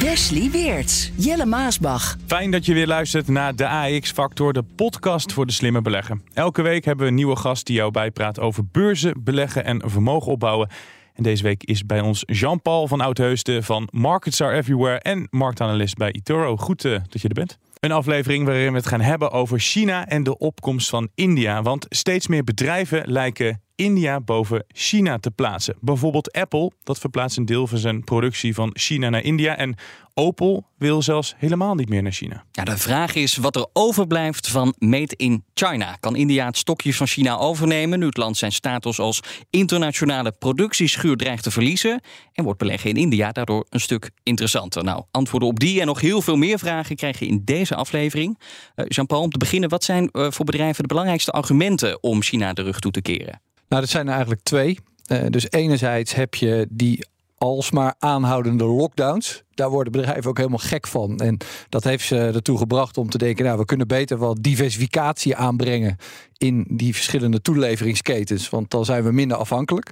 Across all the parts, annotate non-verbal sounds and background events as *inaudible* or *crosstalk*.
Wesley Weerts, Jelle Maasbach. Fijn dat je weer luistert naar de AX Factor, de podcast voor de slimme belegger. Elke week hebben we een nieuwe gast die jou bijpraat over beurzen, beleggen en vermogen opbouwen. En deze week is bij ons Jean-Paul van Oudheusden van Markets Are Everywhere en marktanalist bij eToro. Goed uh, dat je er bent. Een aflevering waarin we het gaan hebben over China en de opkomst van India. Want steeds meer bedrijven lijken India boven China te plaatsen. Bijvoorbeeld Apple, dat verplaatst een deel van zijn productie van China naar India. En Opel wil zelfs helemaal niet meer naar China. De vraag is wat er overblijft van Made in China. Kan India het stokje van China overnemen nu het land zijn status als internationale productieschuur dreigt te verliezen? En wordt beleggen in India daardoor een stuk interessanter? Nou, antwoorden op die en nog heel veel meer vragen krijg je in deze aflevering. Uh, Jean-Paul, om te beginnen, wat zijn uh, voor bedrijven de belangrijkste argumenten om China de rug toe te keren? Nou, dat zijn er eigenlijk twee. Uh, dus enerzijds heb je die alsmaar aanhoudende lockdowns. Daar worden bedrijven ook helemaal gek van. En dat heeft ze ertoe gebracht om te denken, nou, we kunnen beter wel diversificatie aanbrengen in die verschillende toeleveringsketens. Want dan zijn we minder afhankelijk.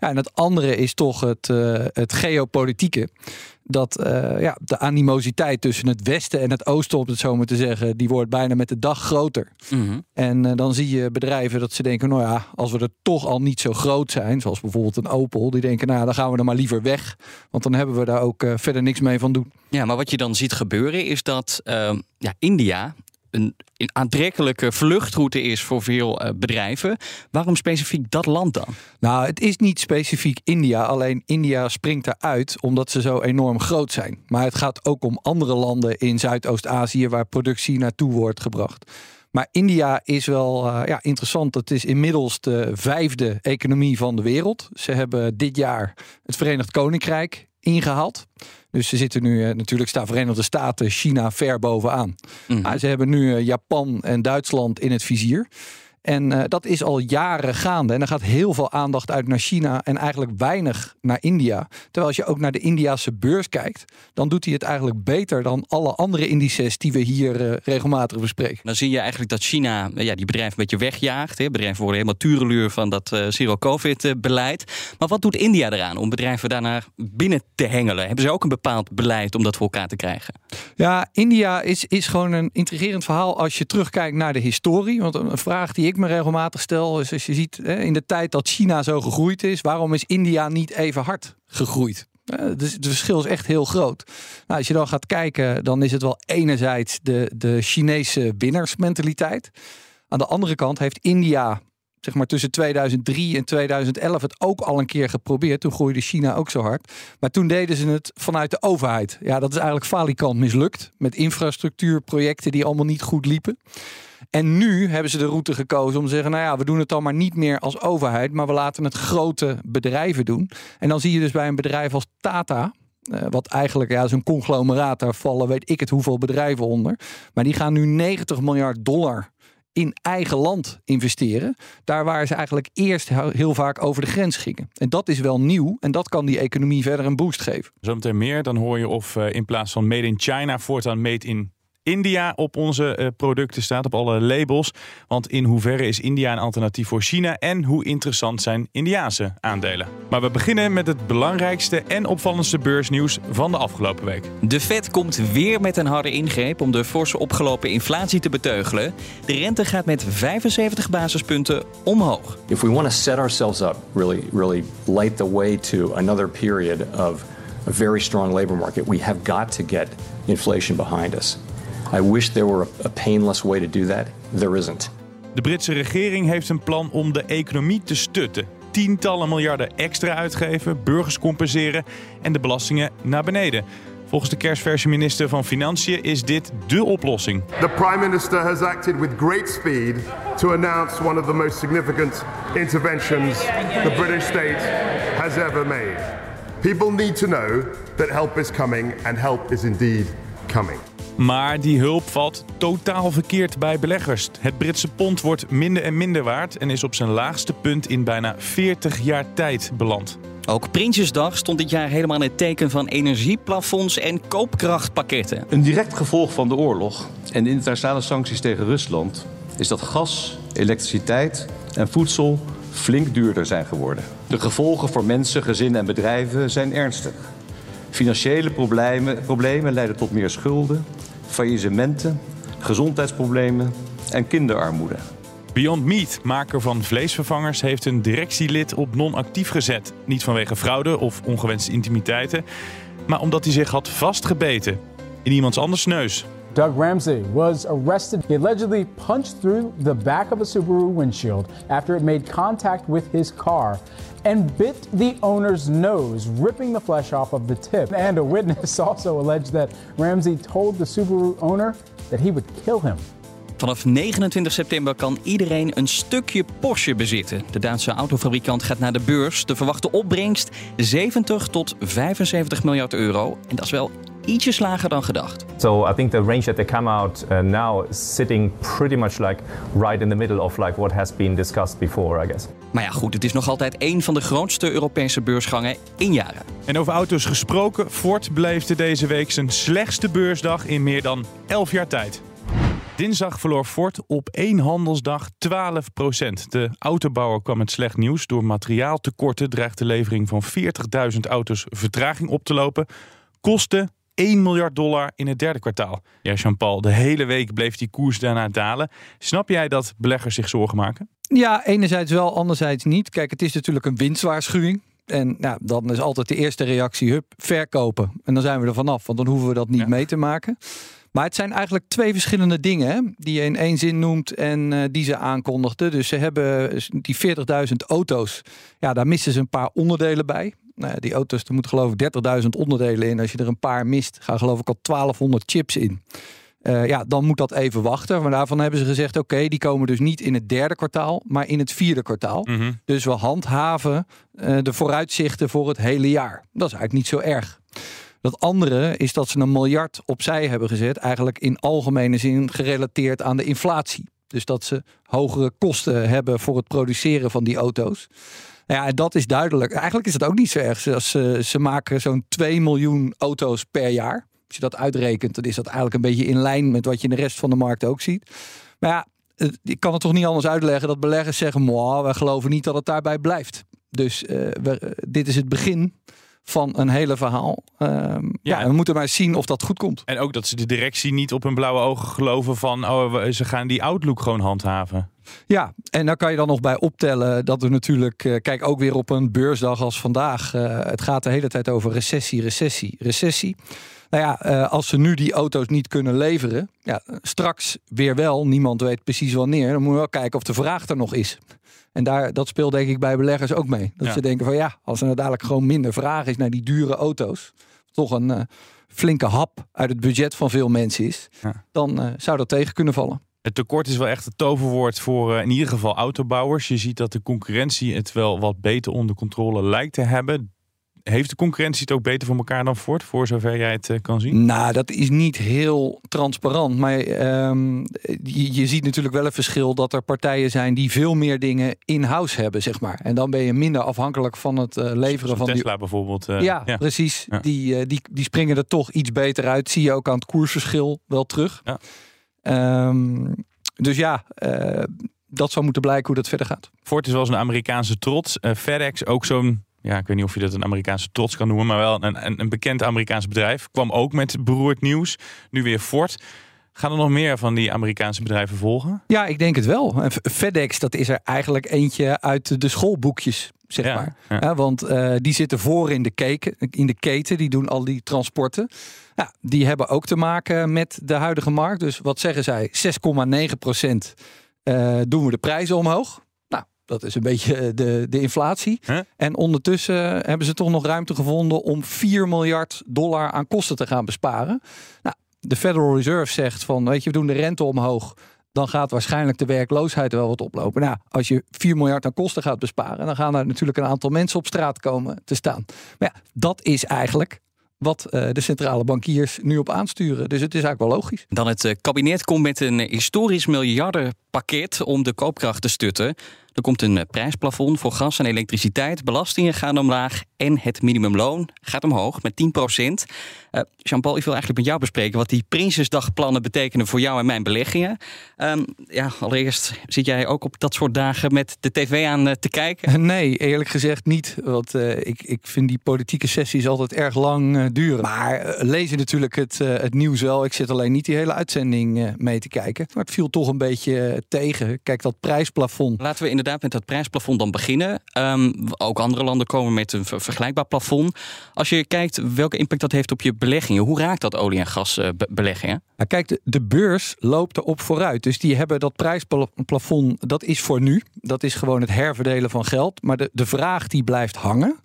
Ja, en het andere is toch het, uh, het geopolitieke dat uh, ja, de animositeit tussen het Westen en het Oosten, om het zo maar te zeggen, die wordt bijna met de dag groter. Mm -hmm. En uh, dan zie je bedrijven dat ze denken, nou ja, als we er toch al niet zo groot zijn, zoals bijvoorbeeld een Opel, die denken, nou dan gaan we er maar liever weg, want dan hebben we daar ook verder niks mee van doen. Ja, maar wat je dan ziet gebeuren is dat ja, India een, aantrekkelijke vluchtroute is voor veel uh, bedrijven. Waarom specifiek dat land dan? Nou, het is niet specifiek India. Alleen India springt eruit omdat ze zo enorm groot zijn. Maar het gaat ook om andere landen in Zuidoost-Azië waar productie naartoe wordt gebracht. Maar India is wel uh, ja, interessant. Het is inmiddels de vijfde economie van de wereld. Ze hebben dit jaar het Verenigd Koninkrijk ingehaald. Dus ze zitten nu, natuurlijk staan Verenigde Staten, China ver bovenaan. Mm -hmm. ze hebben nu Japan en Duitsland in het vizier. En uh, dat is al jaren gaande. En er gaat heel veel aandacht uit naar China en eigenlijk weinig naar India. Terwijl als je ook naar de Indiase beurs kijkt, dan doet hij het eigenlijk beter dan alle andere indices die we hier uh, regelmatig bespreken. Dan zie je eigenlijk dat China ja, die bedrijven een beetje wegjaagt. Hè. Bedrijven worden helemaal tureluur van dat uh, zero-covid-beleid. Maar wat doet India eraan om bedrijven daarnaar binnen te hengelen? Hebben ze ook een bepaald beleid om dat voor elkaar te krijgen? Ja, India is, is gewoon een intrigerend verhaal als je terugkijkt naar de historie. Want een vraag die ik me regelmatig stel is als je ziet in de tijd dat China zo gegroeid is, waarom is India niet even hard gegroeid? Dus het verschil is echt heel groot. Nou, als je dan gaat kijken, dan is het wel enerzijds de, de Chinese winnersmentaliteit. Aan de andere kant heeft India zeg maar tussen 2003 en 2011 het ook al een keer geprobeerd. Toen groeide China ook zo hard. Maar toen deden ze het vanuit de overheid. Ja, dat is eigenlijk falikant mislukt. Met infrastructuurprojecten die allemaal niet goed liepen. En nu hebben ze de route gekozen om te zeggen: nou ja, we doen het dan maar niet meer als overheid, maar we laten het grote bedrijven doen. En dan zie je dus bij een bedrijf als Tata. Uh, wat eigenlijk ja, zo'n conglomeraat, daar vallen weet ik het hoeveel bedrijven onder. Maar die gaan nu 90 miljard dollar in eigen land investeren. Daar waar ze eigenlijk eerst heel vaak over de grens gingen. En dat is wel nieuw en dat kan die economie verder een boost geven. Zometeen meer, dan hoor je of uh, in plaats van made in China voortaan made in India op onze uh, producten staat, op alle labels. Want in hoeverre is India een alternatief voor China en hoe interessant zijn Indiaanse aandelen? Maar we beginnen met het belangrijkste en opvallendste beursnieuws van de afgelopen week. De Fed komt weer met een harde ingreep om de forse opgelopen inflatie te beteugelen. De rente gaat met 75 basispunten omhoog. If we want to set ourselves up, really, really light the way to another period of a very strong labor market, we have got to get inflation behind us. I wish there were a painless way to do that. There isn't. De Britse regering heeft een plan om de economie te stutten. Tientallen miljarden extra uitgeven, burgers compenseren en de belastingen naar beneden. Volgens de kerstverse minister van Financiën is dit dé oplossing. The Prime Minister has acted with great speed to announce one of the most significant interventions the British state has ever made. People need to know that help is coming and help is indeed coming. Maar die hulp valt totaal verkeerd bij beleggers. Het Britse pond wordt minder en minder waard en is op zijn laagste punt in bijna 40 jaar tijd beland. Ook Prinsjesdag stond dit jaar helemaal in het teken van energieplafonds en koopkrachtpakketten. Een direct gevolg van de oorlog en de internationale sancties tegen Rusland is dat gas, elektriciteit en voedsel flink duurder zijn geworden. De gevolgen voor mensen, gezinnen en bedrijven zijn ernstig. Financiële problemen, problemen leiden tot meer schulden, faillissementen, gezondheidsproblemen en kinderarmoede. Beyond Meat, maker van vleesvervangers, heeft een directielid op non-actief gezet. Niet vanwege fraude of ongewenste intimiteiten, maar omdat hij zich had vastgebeten in iemands anders neus. Doug Ramsey was arrested. He allegedly punched through the back of a Subaru windshield after it made contact with his car and bit the owner's nose, ripping the flesh off of the tip. And a witness *laughs* also alleged that Ramsey told the Subaru owner that he would kill him. Vanaf 29 september kan iedereen een stukje Porsche bezitten. De Duitse autofabrikant gaat naar de beurs. De verwachte opbrengst 70 tot 75 miljard euro. En dat is wel ietsjes lager dan gedacht. So I think the range that they come out uh, now is sitting pretty much like right in the middle of like what has been discussed before, I guess. Maar ja, goed, het is nog altijd een van de grootste Europese beursgangen in jaren. En over auto's gesproken, Ford beleefde deze week zijn slechtste beursdag in meer dan 11 jaar tijd. Dinsdag verloor Ford op één handelsdag 12% De autobouwer kwam met slecht nieuws. Door materiaaltekorten dreigt de levering van 40.000 auto's vertraging op te lopen. Kosten 1 miljard dollar in het derde kwartaal. Ja, Jean-Paul, de hele week bleef die koers daarna dalen. Snap jij dat beleggers zich zorgen maken? Ja, enerzijds wel, anderzijds niet. Kijk, het is natuurlijk een winstwaarschuwing. En nou, dan is altijd de eerste reactie, hup, verkopen. En dan zijn we er vanaf, want dan hoeven we dat niet mee te maken. Maar het zijn eigenlijk twee verschillende dingen hè, die je in één zin noemt en uh, die ze aankondigden. Dus ze hebben die 40.000 auto's, ja, daar missen ze een paar onderdelen bij. Nou ja, die auto's, er moeten geloof ik 30.000 onderdelen in. Als je er een paar mist, gaan geloof ik al 1200 chips in. Uh, ja, dan moet dat even wachten. Maar daarvan hebben ze gezegd: oké, die komen dus niet in het derde kwartaal, maar in het vierde kwartaal. Mm -hmm. Dus we handhaven uh, de vooruitzichten voor het hele jaar. Dat is eigenlijk niet zo erg. Dat andere is dat ze een miljard opzij hebben gezet, eigenlijk in algemene zin gerelateerd aan de inflatie. Dus dat ze hogere kosten hebben voor het produceren van die auto's. Nou ja, dat is duidelijk. Eigenlijk is het ook niet zo erg. Ze, ze, maken zo'n 2 miljoen auto's per jaar. Als je dat uitrekent, dan is dat eigenlijk een beetje in lijn met wat je in de rest van de markt ook ziet. Maar ja, ik kan het toch niet anders uitleggen dat beleggers zeggen: we geloven niet dat het daarbij blijft. Dus uh, we, dit is het begin van een hele verhaal. Um, ja. ja, we moeten maar zien of dat goed komt. En ook dat ze de directie niet op hun blauwe ogen geloven van oh, ze gaan die outlook gewoon handhaven. Ja, en daar kan je dan nog bij optellen dat we natuurlijk, uh, kijk ook weer op een beursdag als vandaag. Uh, het gaat de hele tijd over recessie, recessie, recessie. Nou ja, uh, als ze nu die auto's niet kunnen leveren, ja, straks weer wel, niemand weet precies wanneer, dan moeten we wel kijken of de vraag er nog is. En daar, dat speelt denk ik bij beleggers ook mee. Dat ja. ze denken van ja, als er nou dadelijk gewoon minder vraag is naar die dure auto's, toch een uh, flinke hap uit het budget van veel mensen is, ja. dan uh, zou dat tegen kunnen vallen. Het tekort is wel echt het toverwoord voor uh, in ieder geval autobouwers. Je ziet dat de concurrentie het wel wat beter onder controle lijkt te hebben heeft de concurrentie het ook beter voor elkaar dan Ford, voor zover jij het uh, kan zien? Nou, dat is niet heel transparant. Maar um, je, je, ziet natuurlijk wel een verschil dat er partijen zijn die veel meer dingen in-house hebben, zeg maar. En dan ben je minder afhankelijk van het uh, leveren van Tesla die... bijvoorbeeld. Uh, ja, ja, precies. Ja. Die, die, die springen er toch iets beter uit. Zie je ook aan het koersverschil wel terug. Ja. Um, dus ja, dat zou moeten blijken hoe dat verder gaat. Ford is wel eens een Amerikaanse trots. FedEx ook zo'n ja, ik weet niet of je dat een Amerikaanse trots kan noemen, maar wel een, een, een bekend Amerikaans bedrijf. Kwam ook met beroerd nieuws. Nu weer Ford. Gaan er nog meer van die Amerikaanse bedrijven volgen? Ja, ik denk het wel. FedEx, dat is er eigenlijk eentje uit de schoolboekjes, zeg ja, maar. Ja. Ja, want uh, die zitten voor in de, keken, in de keten, die doen al die transporten. Ja, die hebben ook te maken met de huidige markt. Dus wat zeggen zij? 6,9 procent uh, doen we de prijzen omhoog. Dat is een beetje de, de inflatie. Huh? En ondertussen hebben ze toch nog ruimte gevonden om 4 miljard dollar aan kosten te gaan besparen. Nou, de Federal Reserve zegt van, weet je, we doen de rente omhoog. dan gaat waarschijnlijk de werkloosheid wel wat oplopen. Nou, als je 4 miljard aan kosten gaat besparen, dan gaan er natuurlijk een aantal mensen op straat komen te staan. Maar ja, dat is eigenlijk wat eh, de centrale bankiers nu op aansturen. Dus het is eigenlijk wel logisch. Dan het eh, kabinet komt met een historisch miljardenpakket om de koopkracht te stutten. Er komt een eh, prijsplafond voor gas en elektriciteit. Belastingen gaan omlaag en het minimumloon gaat omhoog met 10 procent. Uh, Jean-Paul, ik wil eigenlijk met jou bespreken wat die Prinsesdagplannen betekenen voor jou en mijn beleggingen. Um, ja, allereerst zit jij ook op dat soort dagen met de tv aan uh, te kijken? *laughs* Nee, eerlijk gezegd niet. Want uh, ik, ik vind die politieke sessies altijd erg lang duren. Maar lezen natuurlijk het, het nieuws wel. Ik zit alleen niet die hele uitzending mee te kijken. Maar het viel toch een beetje tegen. Kijk, dat prijsplafond. Laten we inderdaad met dat prijsplafond dan beginnen. Um, ook andere landen komen met een vergelijkbaar plafond. Als je kijkt welke impact dat heeft op je beleggingen, hoe raakt dat olie- en gasbeleggingen? Nou, kijk, de, de beurs loopt erop vooruit. Dus die hebben dat prijsplafond, dat is voor nu. Dat is gewoon het herverdelen van geld. Maar de, de vraag die blijft hangen,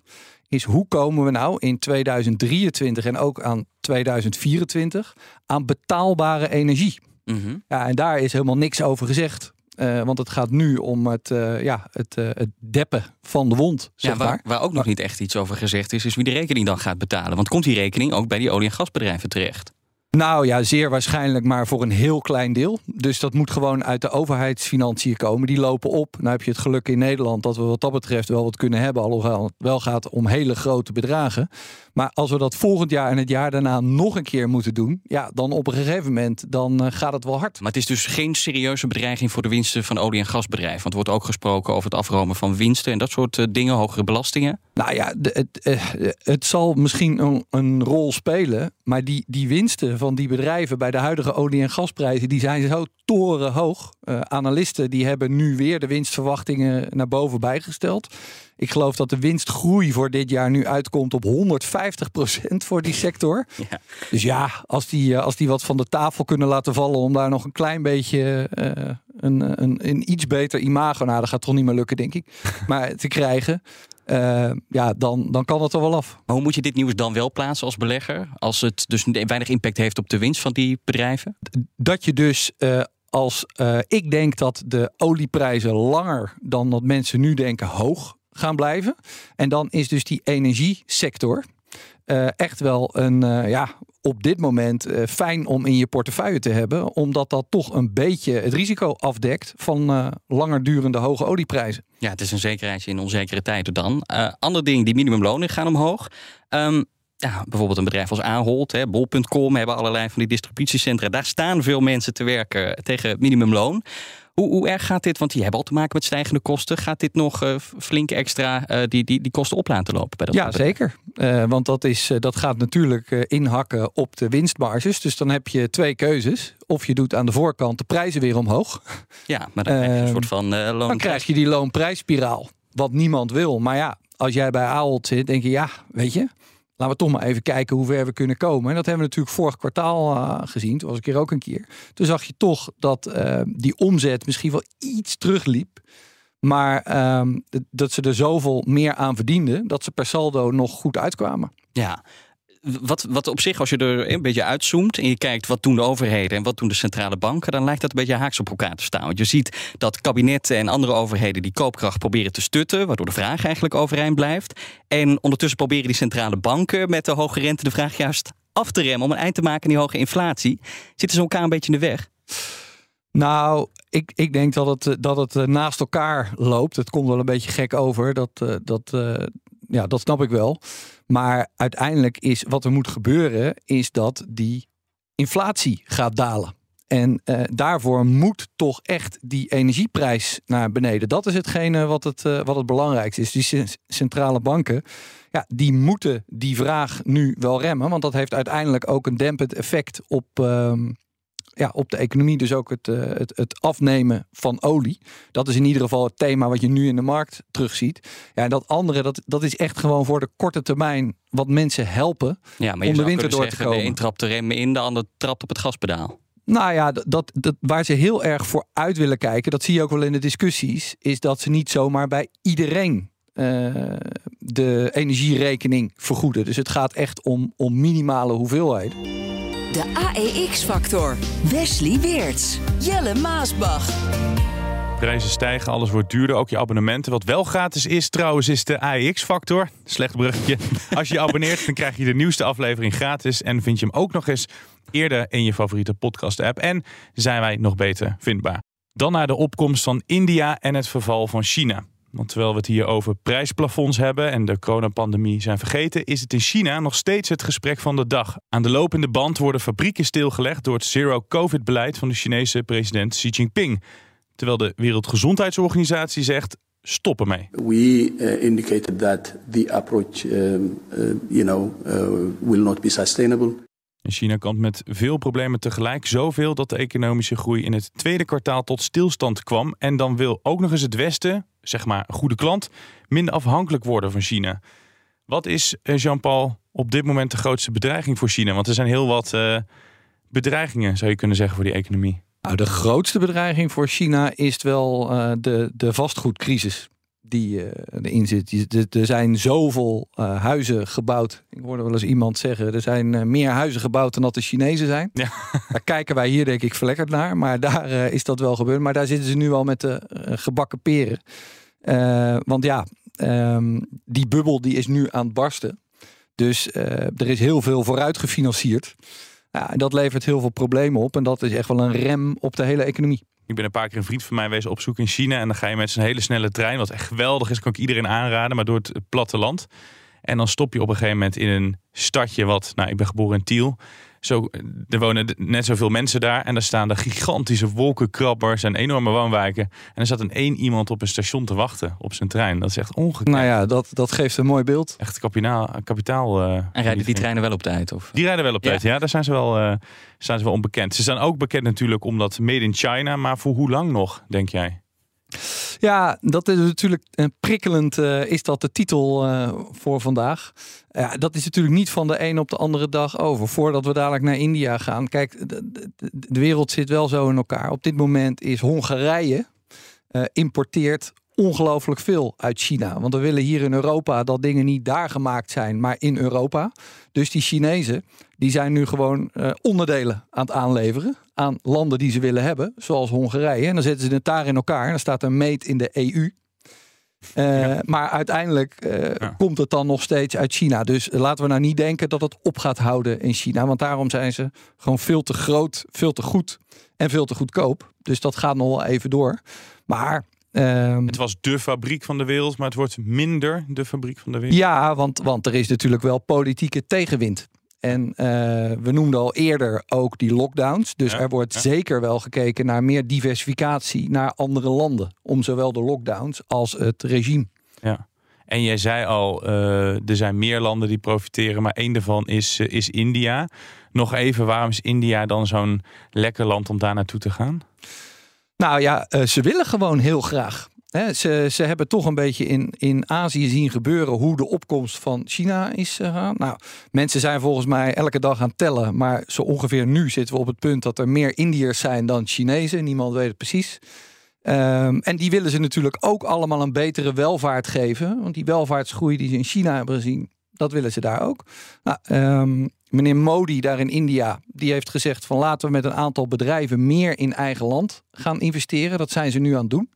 is hoe komen we nou in 2023 en ook aan 2024 aan betaalbare energie? Mm -hmm. Ja, en daar is helemaal niks over gezegd. Uh, want het gaat nu om het, uh, ja, het, uh, het deppen van de wond. Zeg ja, waar, maar. waar ook nog niet echt iets over gezegd is, is wie de rekening dan gaat betalen. Want komt die rekening ook bij die olie- en gasbedrijven terecht? Nou ja, zeer waarschijnlijk, maar voor een heel klein deel. Dus dat moet gewoon uit de overheidsfinanciën komen. Die lopen op. Nou heb je het geluk in Nederland dat we wat dat betreft wel wat kunnen hebben. Alhoewel het wel gaat om hele grote bedragen. Maar als we dat volgend jaar en het jaar daarna nog een keer moeten doen, ja, dan op een gegeven moment dan uh, gaat het wel hard. Maar het is dus geen serieuze bedreiging voor de winsten van olie- en gasbedrijven. Want er wordt ook gesproken over het afromen van winsten en dat soort uh, dingen, hogere belastingen. Nou ja, het, uh, het zal misschien een, een, rol spelen, maar die, die winsten van die bedrijven bij de huidige olie- en gasprijzen, die zijn zo torenhoog. analisten die hebben nu weer de winstverwachtingen naar boven bijgesteld. Ik geloof dat de winstgroei voor dit jaar nu uitkomt op 150% voor die sector. Ja. Dus ja, als die, als die wat van de tafel kunnen laten vallen om daar nog een klein beetje uh, een, een, een iets beter imago, nou dat gaat toch niet meer lukken denk ik, *laughs* maar te krijgen. Uh, ja, dan, dan kan het er wel af. Maar hoe moet je dit nieuws dan wel plaatsen als belegger? Als het dus weinig impact heeft op de winst van die bedrijven? Dat je dus uh, als uh, ik denk dat de olieprijzen langer dan dat mensen nu denken hoog gaan blijven. En dan is dus die energiesector uh, echt wel een, uh, ja, op dit moment uh, fijn om in je portefeuille te hebben. Omdat dat toch een beetje het risico afdekt van langer durende hoge olieprijzen. Ja, het is een zekerheidje in onzekere tijden dan. ander ding, die minimumlonen gaan omhoog. Um, ja, bijvoorbeeld een bedrijf als Ahold, bol.com hebben allerlei van die distributiecentra. Daar staan veel mensen te werken tegen minimumloon. Hoe, hoe, erg gaat dit? Want die hebben al te maken met stijgende kosten. Gaat dit nog uh, flink extra uh, die, die, die kosten op laten lopen? Bij dat ja, zeker. Uh, want dat, is, dat gaat natuurlijk inhakken op de winstmarges. Dus dan heb je twee keuzes. Of je doet aan de voorkant de prijzen weer omhoog. Ja, maar dan krijg je een soort van loon. Dan krijg je die loonprijsspiraal. Wat niemand wil. Maar ja, als jij bij Ahold zit, denk je ja, weet je. Laten we toch maar even kijken hoe ver we kunnen komen. En dat hebben we natuurlijk vorig kwartaal uh, gezien. Toen was ik hier ook een keer. Toen zag je toch dat uh, die omzet misschien wel iets terugliep. Maar um, dat ze er zoveel meer aan verdienden. Dat ze per saldo nog goed uitkwamen. Ja, wat, wat op zich, als je er een beetje uitzoomt en je kijkt wat doen de overheden en wat doen de centrale banken, dan lijkt dat een beetje haaks op elkaar te staan. Want je ziet dat kabinetten en andere overheden die koopkracht proberen te stutten, waardoor de vraag eigenlijk overeind blijft. En ondertussen proberen die centrale banken met de hoge rente de vraag juist af te remmen om een eind te maken aan die hoge inflatie. Zitten ze elkaar een beetje in de weg? Nou, ik, ik denk dat het, dat het naast elkaar loopt. Het komt wel een beetje gek over. Dat, dat, ja, dat snap ik wel. Maar uiteindelijk is wat er moet gebeuren, is dat die inflatie gaat dalen. En uh, daarvoor moet toch echt die energieprijs naar beneden. Dat is hetgene wat het, uh, wat het belangrijkste is. Die centrale banken, ja, die moeten die vraag nu wel remmen. Want dat heeft uiteindelijk ook een dempend effect op, uh, ja, op de economie, dus ook het, uh, het, het afnemen van olie. Dat is in ieder geval het thema wat je nu in de markt terugziet. Ja, en dat andere, dat, dat is echt gewoon voor de korte termijn wat mensen helpen ja, maar om de winter door zeggen, te komen. De een trapt de rem in, de ander trapt op het gaspedaal. Nou ja, dat, dat, waar ze heel erg voor uit willen kijken, dat zie je ook wel in de discussies, is dat ze niet zomaar bij iedereen uh, de energierekening vergoeden. Dus het gaat echt om, om minimale hoeveelheden. De AEX-factor. Wesley Weerts. Jelle Maasbach. Prijzen stijgen, alles wordt duurder, ook je abonnementen. Wat wel gratis is trouwens, is de AEX-factor. Slecht bruggetje. *laughs* Als je je abonneert, dan krijg je de nieuwste aflevering gratis. En vind je hem ook nog eens eerder in je favoriete podcast-app. En zijn wij nog beter vindbaar. Dan naar de opkomst van India en het verval van China. Want terwijl we het hier over prijsplafonds hebben en de coronapandemie zijn vergeten, is het in China nog steeds het gesprek van de dag. Aan de lopende band worden fabrieken stilgelegd door het zero-covid-beleid van de Chinese president Xi Jinping. Terwijl de Wereldgezondheidsorganisatie zegt: stop ermee. We uh, indicated that the approach, um, uh, you know, will not be sustainable. China kampt met veel problemen tegelijk. Zoveel dat de economische groei in het tweede kwartaal tot stilstand kwam. En dan wil ook nog eens het Westen, zeg maar goede klant, minder afhankelijk worden van China. Wat is, Jean-Paul, op dit moment de grootste bedreiging voor China? Want er zijn heel wat uh, bedreigingen, zou je kunnen zeggen, voor die economie. Nou, de grootste bedreiging voor China is wel uh, de, de vastgoedcrisis die uh, erin zit. Er zijn zoveel uh, huizen gebouwd. Ik hoorde wel eens iemand zeggen: er zijn uh, meer huizen gebouwd dan dat de Chinezen zijn. Ja. *laughs* Daar kijken wij hier, denk ik, verlekkerd naar. Maar daar is dat wel gebeurd. Maar daar zitten ze nu al met de gebakken peren. want ja, um, die bubbel die is nu aan het barsten. Dus er is heel veel vooruit gefinancierd. Ja, en dat levert heel veel problemen op. En dat is echt wel een rem op de hele economie. Ik ben een paar keer een vriend van mij wezen opzoeken in China. En dan ga je met zo'n hele snelle trein, wat echt geweldig is, kan ik iedereen aanraden, maar door het platteland. En dan stop je op een gegeven moment in een stadje wat, nou ik ben geboren in Tiel. Zo, er wonen net zoveel mensen daar. En daar staan de gigantische wolkenkrabbers en enorme woonwijken. En er zat een één iemand op een station te wachten op zijn trein. Dat is echt ongekend. Nou ja, dat, dat geeft een mooi beeld. Echt kapitaal. kapitaal uh, en rijden die treinen wel op tijd? Of? Die rijden wel op tijd, ja. Daar zijn ze, wel, uh, zijn ze wel onbekend. Ze zijn ook bekend natuurlijk omdat made in China. Maar voor hoe lang nog, denk jij? Ja, dat is natuurlijk uh, prikkelend. Uh, is dat de titel uh, voor vandaag? Dat is natuurlijk niet van de een op de andere dag over. Voordat we dadelijk naar India gaan. Kijk, de, de, wereld zit wel zo in elkaar. Op dit moment is Hongarije importeert ongelooflijk veel uit China. Want we willen hier in Europa dat dingen niet daar gemaakt zijn, maar in Europa. Dus die Chinezen, die zijn nu gewoon onderdelen aan het aanleveren aan landen die ze willen hebben, zoals Hongarije. En dan zetten ze het daar in elkaar en dan staat er meet in de EU. Uh, ja. Maar uiteindelijk uh, ja. komt het dan nog steeds uit China. Dus laten we nou niet denken dat het op gaat houden in China. Want daarom zijn ze gewoon veel te groot, veel te goed en veel te goedkoop. Dus dat gaat nog wel even door. Maar Um, het was de fabriek van de wereld, maar het wordt minder de fabriek van de wereld. Ja, want, want er is natuurlijk wel politieke tegenwind. En uh, we noemden al eerder ook die lockdowns. Dus ja, er wordt ja. zeker wel gekeken naar meer diversificatie naar andere landen. Om zowel de lockdowns als het regime. Ja. En jij zei al, uh, er zijn meer landen die profiteren, maar één daarvan is, uh, is India. Nog even, waarom is India dan zo'n lekker land om daar naartoe te gaan? Nou ja, ze willen gewoon heel graag. Ze, ze hebben toch een beetje in, in Azië zien gebeuren hoe de opkomst van China is gegaan. Nou, mensen zijn volgens mij elke dag aan tellen. Maar zo ongeveer nu zitten we op het punt dat er meer Indiërs zijn dan Chinezen. Niemand weet het precies. Um, en die willen ze natuurlijk ook allemaal een betere welvaart geven. Want die welvaartsgroei die ze in China hebben gezien, dat willen ze daar ook. Nou, um, meneer Modi daar in India, die heeft gezegd van laten we met een aantal bedrijven meer in eigen land gaan investeren. Dat zijn ze nu aan het doen.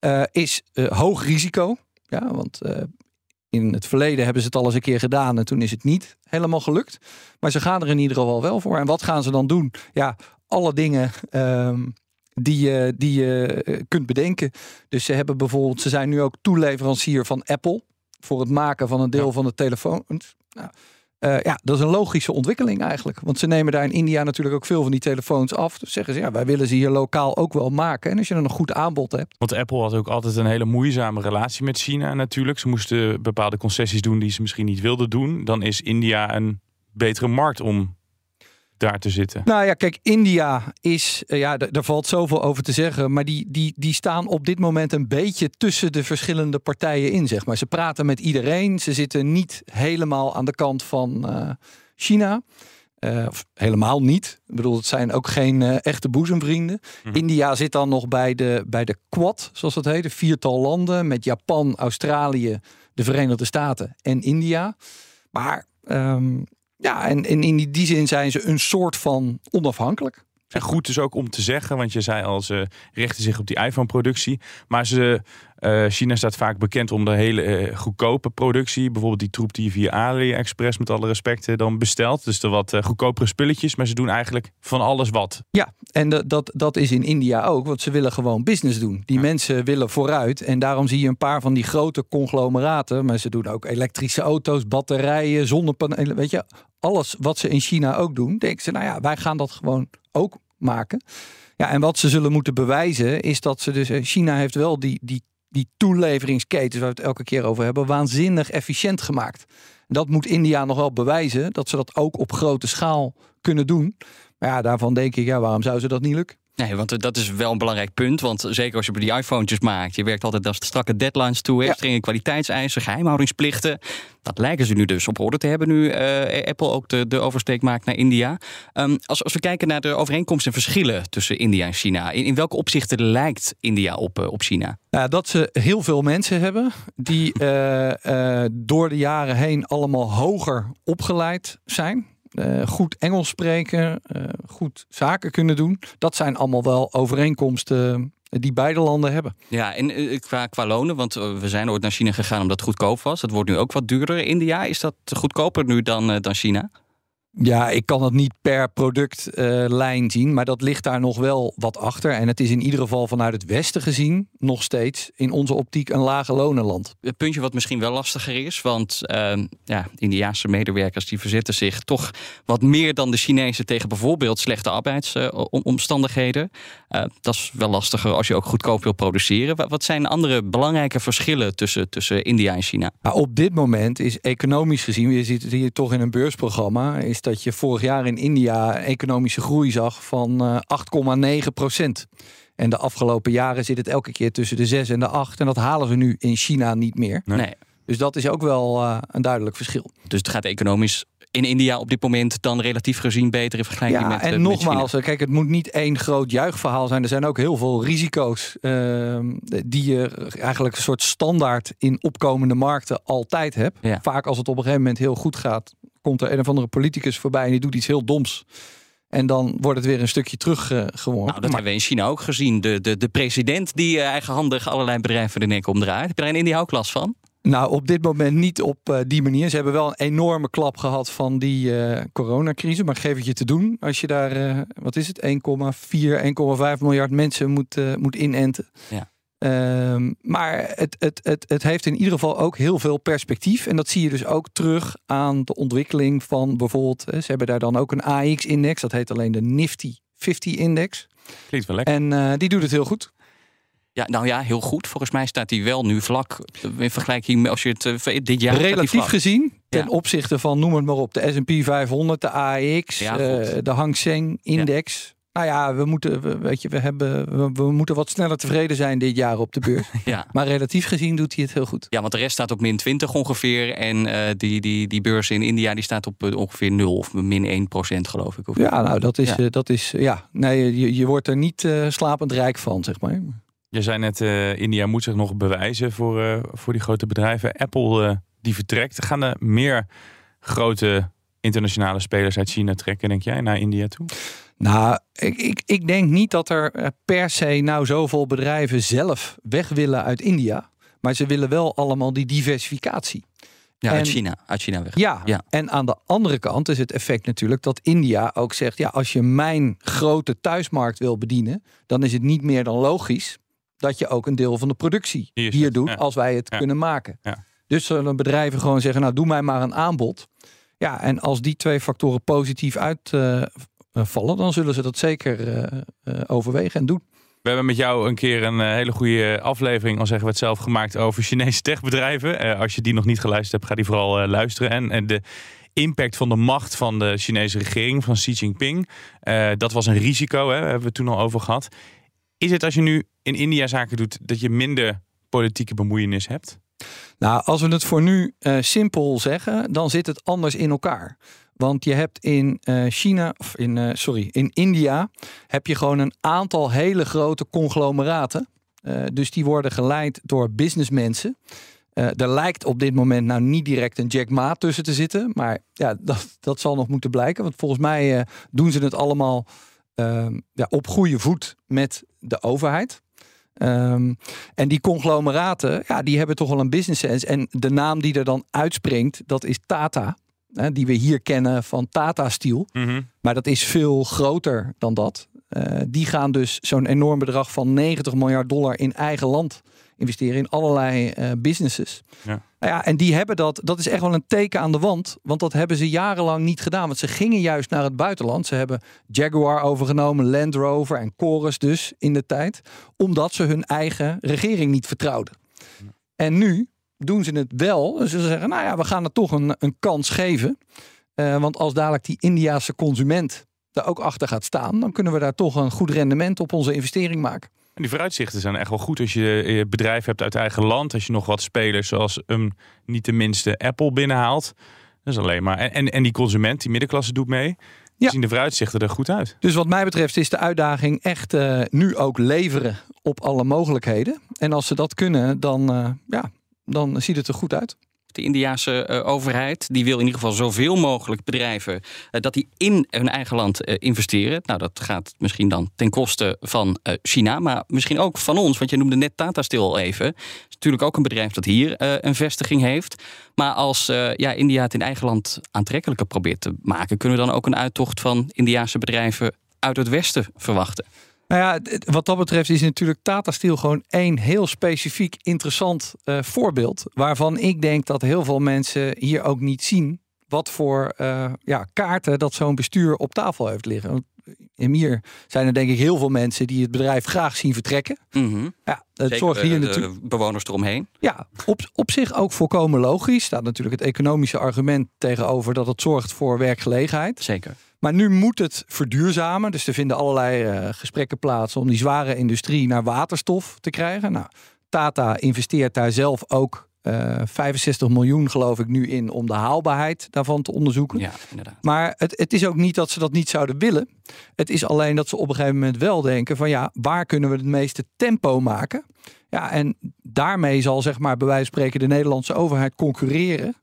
Uh, is uh, hoog risico. Ja, want uh, in het verleden hebben ze het al eens een keer gedaan en toen is het niet helemaal gelukt. Maar ze gaan er in ieder geval wel voor. En wat gaan ze dan doen? Ja, alle dingen um, die je, die je kunt bedenken. Dus ze hebben bijvoorbeeld, ze zijn nu ook toeleverancier van Apple voor het maken van een deel ja. van de telefoons. Nou, uh, ja, dat is een logische ontwikkeling eigenlijk. Want ze nemen daar in India natuurlijk ook veel van die telefoons af. Dus zeggen ze, ja, wij willen ze hier lokaal ook wel maken. En als je dan een goed aanbod hebt. Want Apple had ook altijd een hele moeizame relatie met China natuurlijk. Ze moesten bepaalde concessies doen die ze misschien niet wilden doen. Dan is India een betere markt om daar te zitten? Nou ja, kijk, India is, uh, ja, daar valt zoveel over te zeggen, maar die, die, die staan op dit moment een beetje tussen de verschillende partijen in, zeg maar. Ze praten met iedereen, ze zitten niet helemaal aan de kant van uh, China. Uh, of helemaal niet. Ik bedoel, het zijn ook geen uh, echte boezemvrienden. Mm. India zit dan nog bij de, bij de Quad, zoals dat heet. Een viertal landen met Japan, Australië, de Verenigde Staten en India. Maar um, Ja, en, en in die zin zijn ze een soort van onafhankelijk. En goed dus ook om te zeggen, want je zei al, ze richten zich op die iPhone-productie. Maar ze, uh, China staat vaak bekend om de hele uh, goedkope productie. Bijvoorbeeld die troep die je via AliExpress met alle respect dan bestelt. Dus de wat uh, goedkopere spulletjes. Maar ze doen eigenlijk van alles wat. Ja, en dat, dat is in India ook. Want ze willen gewoon business doen. Die mensen willen vooruit. En daarom zie je een paar van die grote conglomeraten. Maar ze doen ook elektrische auto's, batterijen, zonnepanelen. Weet je, alles wat ze in China ook doen. Denken ze, nou ja, wij gaan dat gewoon ook maken. Ja, en wat ze zullen moeten bewijzen is dat ze dus. China heeft wel die, die, die toeleveringsketens waar we het elke keer over hebben, waanzinnig efficiënt gemaakt. Dat moet India nog wel bewijzen dat ze dat ook op grote schaal kunnen doen. Maar ja, daarvan denk ik, ja, waarom zou ze dat niet lukken? Nee, want dat is wel een belangrijk punt. Want zeker als je die iPhones maakt, je werkt altijd als strakke deadlines toe, ja. strenge kwaliteitseisen, geheimhoudingsplichten. Dat lijken ze nu dus op orde te hebben nu uh, Apple ook de, de oversteek maakt naar India. Um, als, als we kijken naar de overeenkomsten en verschillen tussen India en China, in, in welke opzichten lijkt India op, uh, op China? Nou, dat ze heel veel mensen hebben die uh, door de jaren heen allemaal hoger opgeleid zijn. Uh, goed Engels spreken, uh, goed zaken kunnen doen. Dat zijn allemaal wel overeenkomsten die beide landen hebben. Ja, en qua, qua lonen, want we zijn ooit naar China gegaan omdat het goedkoop was. Dat wordt nu ook wat duurder. India, is dat goedkoper nu dan, dan China? Ja, ik kan het niet per productlijn uh, zien, maar dat ligt daar nog wel wat achter. En het is in ieder geval vanuit het Westen gezien nog steeds in onze optiek een lage lonenland. Het puntje wat misschien wel lastiger is, want uh, ja, Indiaanse medewerkers die verzetten zich toch wat meer dan de Chinezen tegen bijvoorbeeld slechte arbeidsomstandigheden. Uh, dat is wel lastiger als je ook goedkoop wil produceren. Wat zijn andere belangrijke verschillen tussen, tussen India en China? Nou, op dit moment is economisch gezien, je ziet het hier toch in een beursprogramma, is dat je vorig jaar in India economische groei zag van 8,9 procent. En de afgelopen jaren zit het elke keer tussen de 6 en de 8. En dat halen ze nu in China niet meer. Nee. Dus dat is ook wel uh, een duidelijk verschil. Dus het gaat economisch in India op dit moment dan relatief gezien beter in vergelijking ja, met en uh, nogmaals, kijk, het moet niet één groot juichverhaal zijn. Er zijn ook heel veel risico's uh, die je eigenlijk een soort standaard in opkomende markten altijd hebt. Ja. Vaak als het op een gegeven moment heel goed gaat, komt er een of andere politicus voorbij en die doet iets heel doms. En dan wordt het weer een stukje teruggewonnen. Nou, dat hebben we in China ook gezien. De, de, de president die uh, eigenhandig allerlei bedrijven de nek omdraait. Heb je daar in India ook last van? Nou, op dit moment niet op uh, die manier. Ze hebben wel een enorme klap gehad van die uh, coronacrisis. Maar geef het je te doen als je daar, uh, wat is het, 1,4, 1,5 miljard mensen moet, moet inenten. Ja. Um, maar het, het, het, het heeft in ieder geval ook heel veel perspectief. En dat zie je dus ook terug aan de ontwikkeling van bijvoorbeeld... Ze hebben daar dan ook een AX-index. Dat heet alleen de Nifty 50-index. Klinkt wel lekker. En uh, die doet het heel goed. Ja, nou ja, heel goed. Volgens mij staat hij wel nu vlak in vergelijking met als je het uh, dit jaar. Relatief gezien, ten ja. opzichte van noem het maar op, de SP 500, de AEX, ja, uh, de Hang Seng Index. Ja. Nou ja, we moeten, we, weet je, we, hebben, we, we, moeten wat sneller tevreden zijn dit jaar op de beurs. *laughs* ja. Maar relatief gezien doet hij het heel goed. Ja, want de rest staat op min 20 ongeveer. En uh, die, die, die beurs in India die staat op uh, ongeveer 0 of min 1 procent geloof ik. Of ja, nou dat is, ja. Uh, dat is ja. Nee, je, je wordt er niet slapend rijk van, zeg maar. Je zei net, India moet zich nog bewijzen voor, voor die grote bedrijven. Apple die vertrekt. Gaan er meer grote internationale spelers uit China trekken, denk jij, naar India toe? Nou, ik, ik, ik denk niet dat er per se nou zoveel bedrijven zelf weg willen uit India. Maar ze willen wel allemaal die diversificatie. Ja, en, uit China, uit China weg. Ja, ja, en aan de andere kant is het effect natuurlijk dat India ook zegt: ja, als je mijn grote thuismarkt wil bedienen, dan is het niet meer dan logisch dat je ook een deel van de productie hier, hier doet, ja. als wij het ja. kunnen maken. Ja. Dus zullen bedrijven gewoon zeggen: nou, doe mij maar een aanbod. Ja, en als die twee factoren positief uitvallen, uh, dan zullen ze dat zeker uh, uh, overwegen en doen. We hebben met jou een keer een hele goede aflevering, al zeggen we het zelf, gemaakt over Chinese *laughs* techbedrijven. als je die nog niet geluisterd hebt, ga die vooral luisteren. En, en, de impact van de macht van de Chinese regering, van Xi Jinping, dat was een risico, hè, hebben we het toen al over gehad. Is het als je nu in India zaken doet, dat je minder politieke bemoeienis hebt? Nou, als we het voor nu uh, simpel zeggen, dan zit het anders in elkaar. Want je hebt in uh, China, of in, uh, sorry, in India, heb je gewoon een aantal hele grote conglomeraten. dus die worden geleid door businessmensen. Er lijkt op dit moment nou niet direct een Jack Ma tussen te zitten. Maar ja, *laughs* dat, dat zal nog moeten blijken. Want volgens mij doen ze het allemaal uh, ja, op goede voet met de overheid. Um, en die conglomeraten, ja, die hebben toch wel een business sense. En de naam die er dan uitspringt, dat is Tata. Hè, die we hier kennen van Tata Steel. Mm -hmm. Maar dat is veel groter dan dat. Uh, die gaan dus zo'n enorm bedrag van 90 miljard dollar in eigen land investeren in allerlei uh, businesses. Ja. Nou ja, en die hebben dat, dat is echt wel een teken aan de wand, want dat hebben ze jarenlang niet gedaan. Want ze gingen juist naar het buitenland. Ze hebben Jaguar overgenomen, Land Rover en Chorus dus in de tijd, omdat ze hun eigen regering niet vertrouwden. En nu doen ze het wel. Dus ze zeggen, nou ja, we gaan het toch een, een kans geven. Uh, want als dadelijk die Indiaanse consument er ook achter gaat staan, dan kunnen we daar toch een goed rendement op onze investering maken. En die vooruitzichten zijn echt wel goed als je je bedrijf hebt uit eigen land. Als je nog wat spelers zoals um, niet de minste Apple binnenhaalt. Dat is alleen maar. En, en, en die consument, die middenklasse doet mee. Ja. zien de vooruitzichten er goed uit. Dus wat mij betreft is de uitdaging echt uh, nu ook leveren op alle mogelijkheden. En als ze dat kunnen, dan, uh, ja, dan ziet het er goed uit. De Indiaanse uh, overheid die wil in ieder geval zoveel mogelijk bedrijven uh, dat die in hun eigen land uh, investeren. Nou, dat gaat misschien dan ten koste van China, maar misschien ook van ons. Want je noemde net Tata Steel al even. Is natuurlijk ook een bedrijf dat hier een vestiging heeft. Maar als ja, India het in eigen land aantrekkelijker probeert te maken, kunnen we dan ook een uittocht van Indiaanse bedrijven uit het Westen verwachten? Nou ja, wat dat betreft is natuurlijk Tata Steel gewoon één heel specifiek interessant uh, voorbeeld. Waarvan ik denk dat heel veel mensen hier ook niet zien wat voor uh, ja, kaarten dat zo'n bestuur op tafel heeft liggen. Want hier zijn er denk ik heel veel mensen die het bedrijf graag zien vertrekken. Mm -hmm. Ja, het zorgt hier de, natuurlijk. Bewoners eromheen. Ja, op, op zich ook volkomen logisch. Staat natuurlijk het economische argument tegenover dat het zorgt voor werkgelegenheid. Zeker. Maar nu moet het verduurzamen. Dus er vinden allerlei uh, gesprekken plaats om die zware industrie naar waterstof te krijgen. Nou, Tata investeert daar zelf ook uh, 65 miljoen, geloof ik, nu in om de haalbaarheid daarvan te onderzoeken. Ja, inderdaad. Maar het, het is ook niet dat ze dat niet zouden willen. Het is alleen dat ze op een gegeven moment wel denken van ja, waar kunnen we het meeste tempo maken? Ja, en daarmee zal zeg maar bij wijze van spreken de Nederlandse overheid concurreren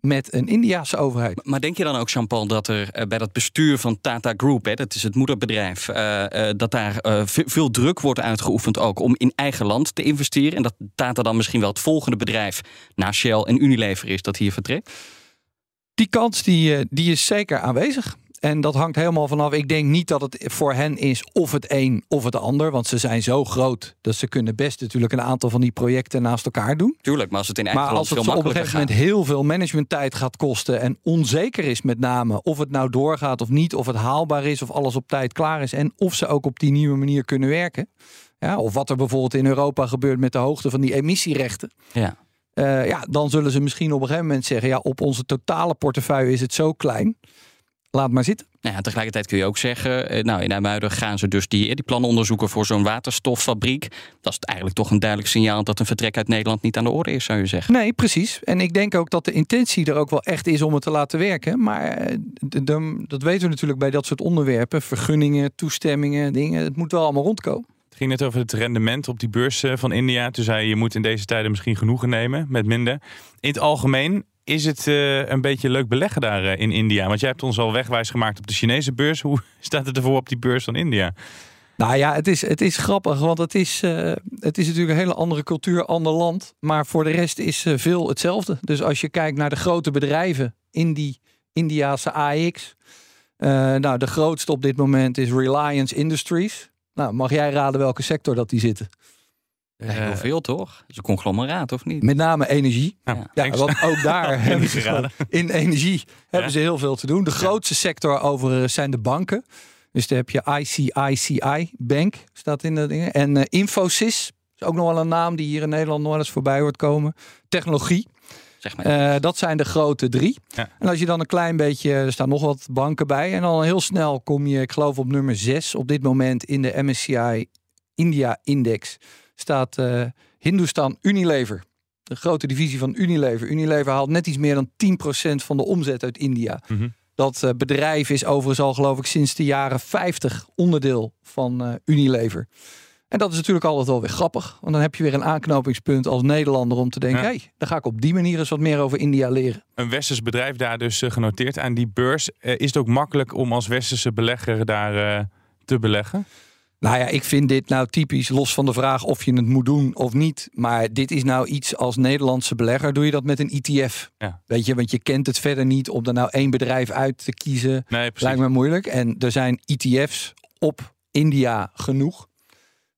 met een Indiaanse overheid. Maar denk je dan ook, Jean-Paul, dat er uh, bij dat bestuur van Tata Group, hè, dat is het moederbedrijf, uh, uh, dat daar veel druk wordt uitgeoefend ook om in eigen land te investeren? En dat Tata dan misschien wel het volgende bedrijf na Shell en Unilever is dat hier vertrekt? Die kans die, die is zeker aanwezig. En dat hangt helemaal vanaf. Ik denk niet dat het voor hen is of het een of het ander. Want ze zijn zo groot dat ze kunnen best natuurlijk een aantal van die projecten naast elkaar doen. Tuurlijk, maar als het in eigen maar land als het veel op een gegeven gaat. moment heel veel managementtijd gaat kosten. En onzeker is met name of het nou doorgaat of niet. Of het haalbaar is of alles op tijd klaar is. En of ze ook op die nieuwe manier kunnen werken. Ja, of wat er bijvoorbeeld in Europa gebeurt met de hoogte van die emissierechten. Ja. Uh, ja, dan zullen ze misschien op een gegeven moment zeggen: ja, op onze totale portefeuille is het zo klein. Laat maar zitten. Nou ja, tegelijkertijd kun je ook zeggen, eh, nou in IJmuiden gaan ze dus die, die plannen onderzoeken voor zo'n waterstoffabriek. Dat is eigenlijk toch een duidelijk signaal dat een vertrek uit Nederland niet aan de orde is, zou je zeggen. Nee, precies. En ik denk ook dat de intentie er ook wel echt is om het te laten werken. Maar eh, de, de, dat weten we natuurlijk bij dat soort onderwerpen. Vergunningen, toestemmingen, dingen. Het moet wel allemaal rondkomen. Het ging net over het rendement op die beurs eh, van India. Toen zei je, je moet in deze tijden misschien genoegen nemen met minder. In het algemeen is het uh, een beetje leuk beleggen daar uh, in India? Want jij hebt ons al wegwijs gemaakt op de Chinese beurs. *laughs* Hoe staat het ervoor op die beurs van India? Nou ja, het is, het is grappig, want het is, uh, het is natuurlijk een hele andere cultuur, ander land. Maar voor de rest is veel hetzelfde. Dus als je kijkt naar de grote bedrijven in die Indiaanse AX. nou, de grootste op dit moment is Reliance Industries. Nou, mag jij raden welke sector dat die zitten? Ja, heel veel toch? Dat is een conglomeraat, of niet? Met name energie. Ja, ja want ook daar *laughs* hebben ze gewoon, in energie hebben ze heel veel te doen. De grootste sector overigens zijn de banken. Dus daar heb je ICICI Bank, staat in de dingen. En uh, Infosys, is ook nog wel een naam die hier in Nederland nog wel eens voorbij hoort komen. Technologie. Zeg maar. Uh, dat zijn de grote drie. Ja. En als je dan een klein beetje, er staan nog wat banken bij. En dan heel snel kom je, ik geloof op nummer 6 op dit moment in de MSCI India Index staat uh, Hindustan Unilever. De grote divisie van Unilever. Unilever haalt net iets meer dan 10% van de omzet uit India. Mm -hmm. Dat uh, bedrijf is overigens al geloof ik sinds de jaren 50 onderdeel van uh, Unilever. En dat is natuurlijk altijd wel weer grappig. Want dan heb je weer een aanknopingspunt als Nederlander om te denken... Ja. hé, hey, dan ga ik op die manier eens wat meer over India leren. Een westers bedrijf daar dus eh, genoteerd aan die beurs. Eh, is het ook makkelijk om als westerse belegger daar eh, te beleggen? Nou ja, ik vind dit nou typisch, los van de vraag of je het moet doen of niet. Maar dit is nou iets als Nederlandse belegger, doe je dat met een ETF. Ja. Weet je, want je kent het verder niet om er nou één bedrijf uit te kiezen. Nee. Lijkt me moeilijk. En er zijn ETF's op India genoeg.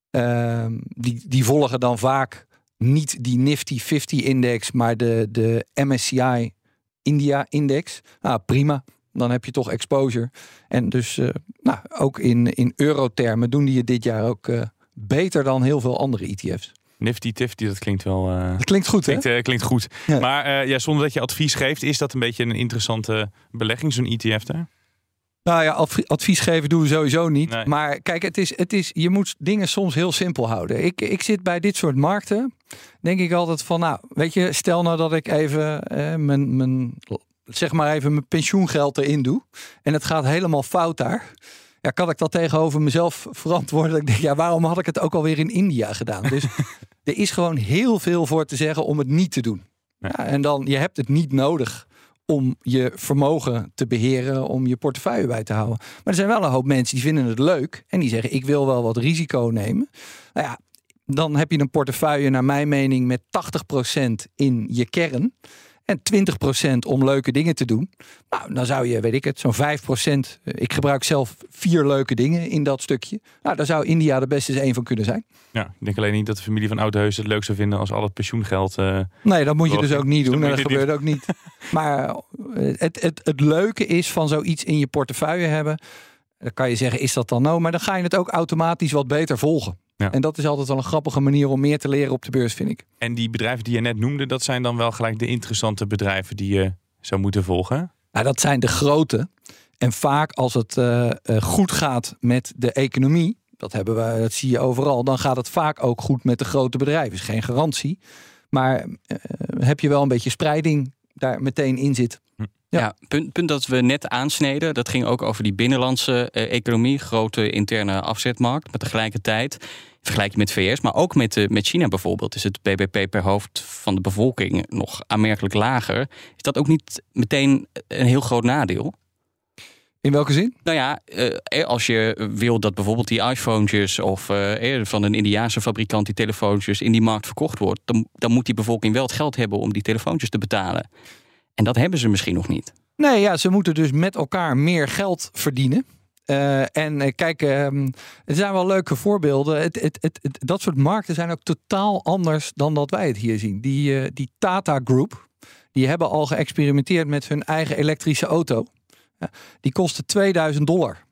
Ehm, die, die volgen dan vaak niet die Nifty 50-index, maar de, de MSCI India-index. Nou, prima. Dan heb je toch exposure. En dus eh, nou, ook in, in eurotermen doen die het dit jaar ook eh, beter dan heel veel andere ETF's. Nifty Tifty, dat klinkt wel... eh, Dat klinkt goed, hè? Klinkt, eh, klinkt goed. Ja. Maar ja, zonder dat je advies geeft, is dat een beetje een interessante belegging, zo'n ETF daar? Nou ja, adv- advies geven doen we sowieso niet. Nee. Maar kijk, het is, het is, je moet dingen soms heel simpel houden. Ik, ik zit bij dit soort markten, denk ik altijd van, nou, weet je, stel nou dat ik even eh, mijn, mijn, zeg maar even mijn pensioengeld erin doe. En het gaat helemaal fout daar. Ja, kan ik dat tegenover mezelf verantwoorden? Dat ik denk, ja, waarom had ik het ook alweer in India gedaan? Dus *laughs* er is gewoon heel veel voor te zeggen om het niet te doen. Ja, en dan, je hebt het niet nodig om je vermogen te beheren, om je portefeuille bij te houden. Maar er zijn wel een hoop mensen die vinden het leuk en die zeggen: ik wil wel wat risico nemen. Nou ja, dan heb je een portefeuille, naar mijn mening, met 80% in je kern. En 20% om leuke dingen te doen. Nou, dan zou je, weet ik het, zo'n 5%. eh, Ik gebruik zelf vier leuke dingen in dat stukje. Nou, daar zou India de beste eens één van kunnen zijn. Ja, ik denk alleen niet dat de familie van Oudheus het leuk zou vinden als al het pensioengeld... eh, Nee, dat moet je dus ook niet doen. dat gebeurt ook niet. Maar eh, het, het, het leuke is van zoiets in je portefeuille hebben. Dan kan je zeggen, is dat dan nou? Maar dan ga je het ook automatisch wat beter volgen. Ja. En dat is altijd wel een grappige manier om meer te leren op de beurs, vind ik. En die bedrijven die je net noemde, dat zijn dan wel gelijk de interessante bedrijven die je zou moeten volgen. Nou, dat zijn de grote. En vaak als het eh, eh, goed gaat met de economie, dat, hebben we, dat zie je overal, dan gaat het vaak ook goed met de grote bedrijven. Is geen garantie. Maar eh, heb je wel een beetje spreiding daar meteen in zit. Ja, punt, punt dat we net aansneden, dat ging ook over die binnenlandse eh, economie, grote interne afzetmarkt. Maar tegelijkertijd, vergelijk je met VS, maar ook met, eh, met China bijvoorbeeld, is het BBP per hoofd van de bevolking nog aanmerkelijk lager. Is dat ook niet meteen een heel groot nadeel? In welke zin? Nou ja, eh, als je wil dat bijvoorbeeld die iPhones of eh, eh, van een Indiaanse fabrikant die telefoontjes in die markt verkocht wordt, dan, dan moet die bevolking wel het geld hebben om die telefoontjes te betalen. En dat hebben ze misschien nog niet. Nee, ja, ze moeten dus met elkaar meer geld verdienen. Eh, en eh, kijk, ehm, er zijn wel leuke voorbeelden. Het, het, het- dat soort markten zijn ook totaal anders dan dat wij het hier zien. Die, eh, die Tata Group, die hebben al geëxperimenteerd met hun eigen elektrische auto. Ja, die kostte 2000 dollar.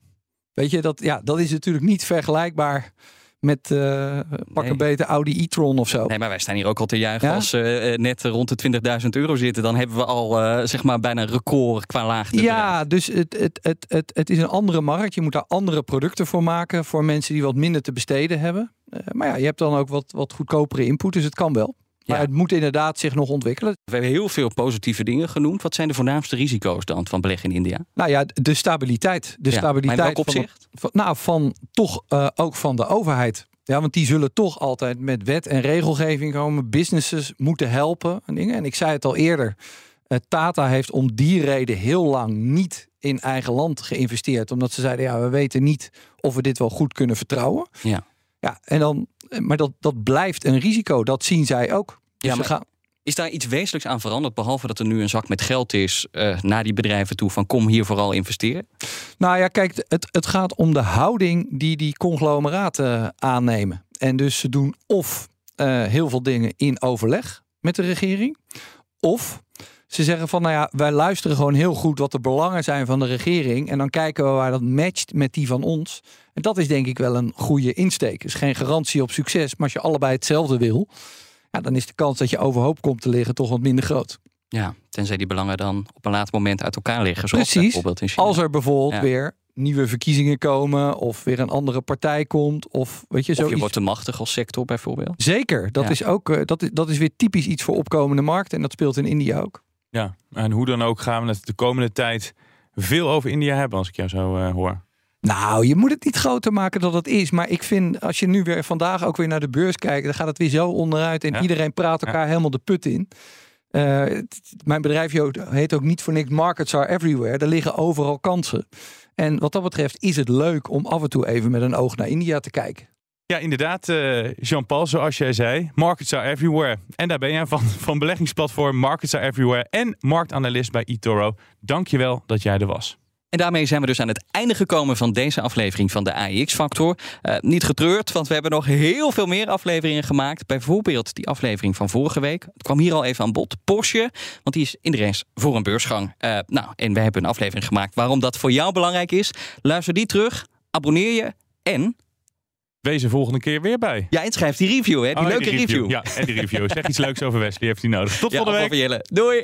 Weet je, dat, ja, dat is natuurlijk niet vergelijkbaar met eh pak een beter Audi e-tron of zo. Nee, maar wij staan hier ook al te juichen Ja? als ze eh, net rond de 20.000 euro zitten. Dan hebben we al eh, zeg maar bijna een record qua laagte. Ja, dus het, het, het, het, het is een andere markt. Je moet daar andere producten voor maken. Voor mensen die wat minder te besteden hebben. Eh, maar ja, je hebt dan ook wat, wat goedkopere input. Dus het kan wel. Maar het moet inderdaad zich nog ontwikkelen. We hebben heel veel positieve dingen genoemd. Wat zijn de voornaamste risico's dan van beleggen in India? Nou ja, de stabiliteit. De Ja, stabiliteit maar in welk van, de- opzicht? van, nou, van toch eh, ook van de overheid. Ja, want die zullen toch altijd met wet en regelgeving komen. Businesses moeten helpen en dingen. En ik zei het al eerder. eh, Tata heeft om die reden heel lang niet in eigen land geïnvesteerd. Omdat ze zeiden, ja, we weten niet of we dit wel goed kunnen vertrouwen. Ja. Ja, en dan, eh, maar dat, dat blijft een risico. Dat zien zij ook. Dus Ja, ze maar gaan, is daar iets wezenlijks aan veranderd? Behalve dat er nu een zak met geld is eh, naar die bedrijven toe van kom hier vooral investeren. Nou ja, kijk, het, het gaat om de houding die die conglomeraten aannemen. En dus ze doen of eh, heel veel dingen in overleg met de regering, of ze zeggen van, nou ja, wij luisteren gewoon heel goed wat de belangen zijn van de regering. En dan kijken we waar dat matcht met die van ons. En dat is denk ik wel een goede insteek. is geen garantie op succes, maar als je allebei hetzelfde wil, ja, dan is de kans dat je overhoop komt te liggen toch wat minder groot. Ja, tenzij die belangen dan op een later moment uit elkaar liggen. Zoals Precies. bijvoorbeeld in China. Als er bijvoorbeeld Ja. weer nieuwe verkiezingen komen, of weer een andere partij komt, of weet je, Of je wordt te machtig als sector bijvoorbeeld. Zeker, dat Ja. is ook eh, dat is, dat is weer typisch iets voor opkomende markten en dat speelt in India ook. Ja, en hoe dan ook gaan we het de komende tijd veel over India hebben, als ik jou zo eh, hoor. Nou, je moet het niet groter maken dan het is. Maar ik vind, als je nu weer vandaag ook weer naar de beurs kijkt, dan gaat het weer zo onderuit en Ja. iedereen praat elkaar helemaal de put in. Eh, het- mijn bedrijf heet ook niet voor niks Markets are everywhere. Er liggen overal kansen. En wat dat betreft is het leuk om af en toe even met een oog naar India te kijken. Ja, inderdaad, eh, Jean-Paul, zoals jij zei. Markets are everywhere. En daar ben jij van, *laughs* van beleggingsplatform Markets are everywhere en marktanalist bij eToro. Dankjewel dat jij er was. En daarmee zijn we dus aan het einde gekomen van deze aflevering van de AIX-factor. Eh, niet getreurd, want we hebben nog heel veel meer afleveringen gemaakt. Bijvoorbeeld die aflevering van vorige week. Het kwam hier al even aan bod. Porsche, want die is in de race voor een beursgang. Eh, nou, en we hebben een aflevering gemaakt waarom dat voor jou belangrijk is. Luister die terug, abonneer je en... Wees er volgende keer weer bij. Ja, en schrijf die review, hè? Die Oh, leuke review. Ja, en die review. Zeg iets leuks over Wesley, heeft hij nodig. Tot Ja, volgende week. Doei!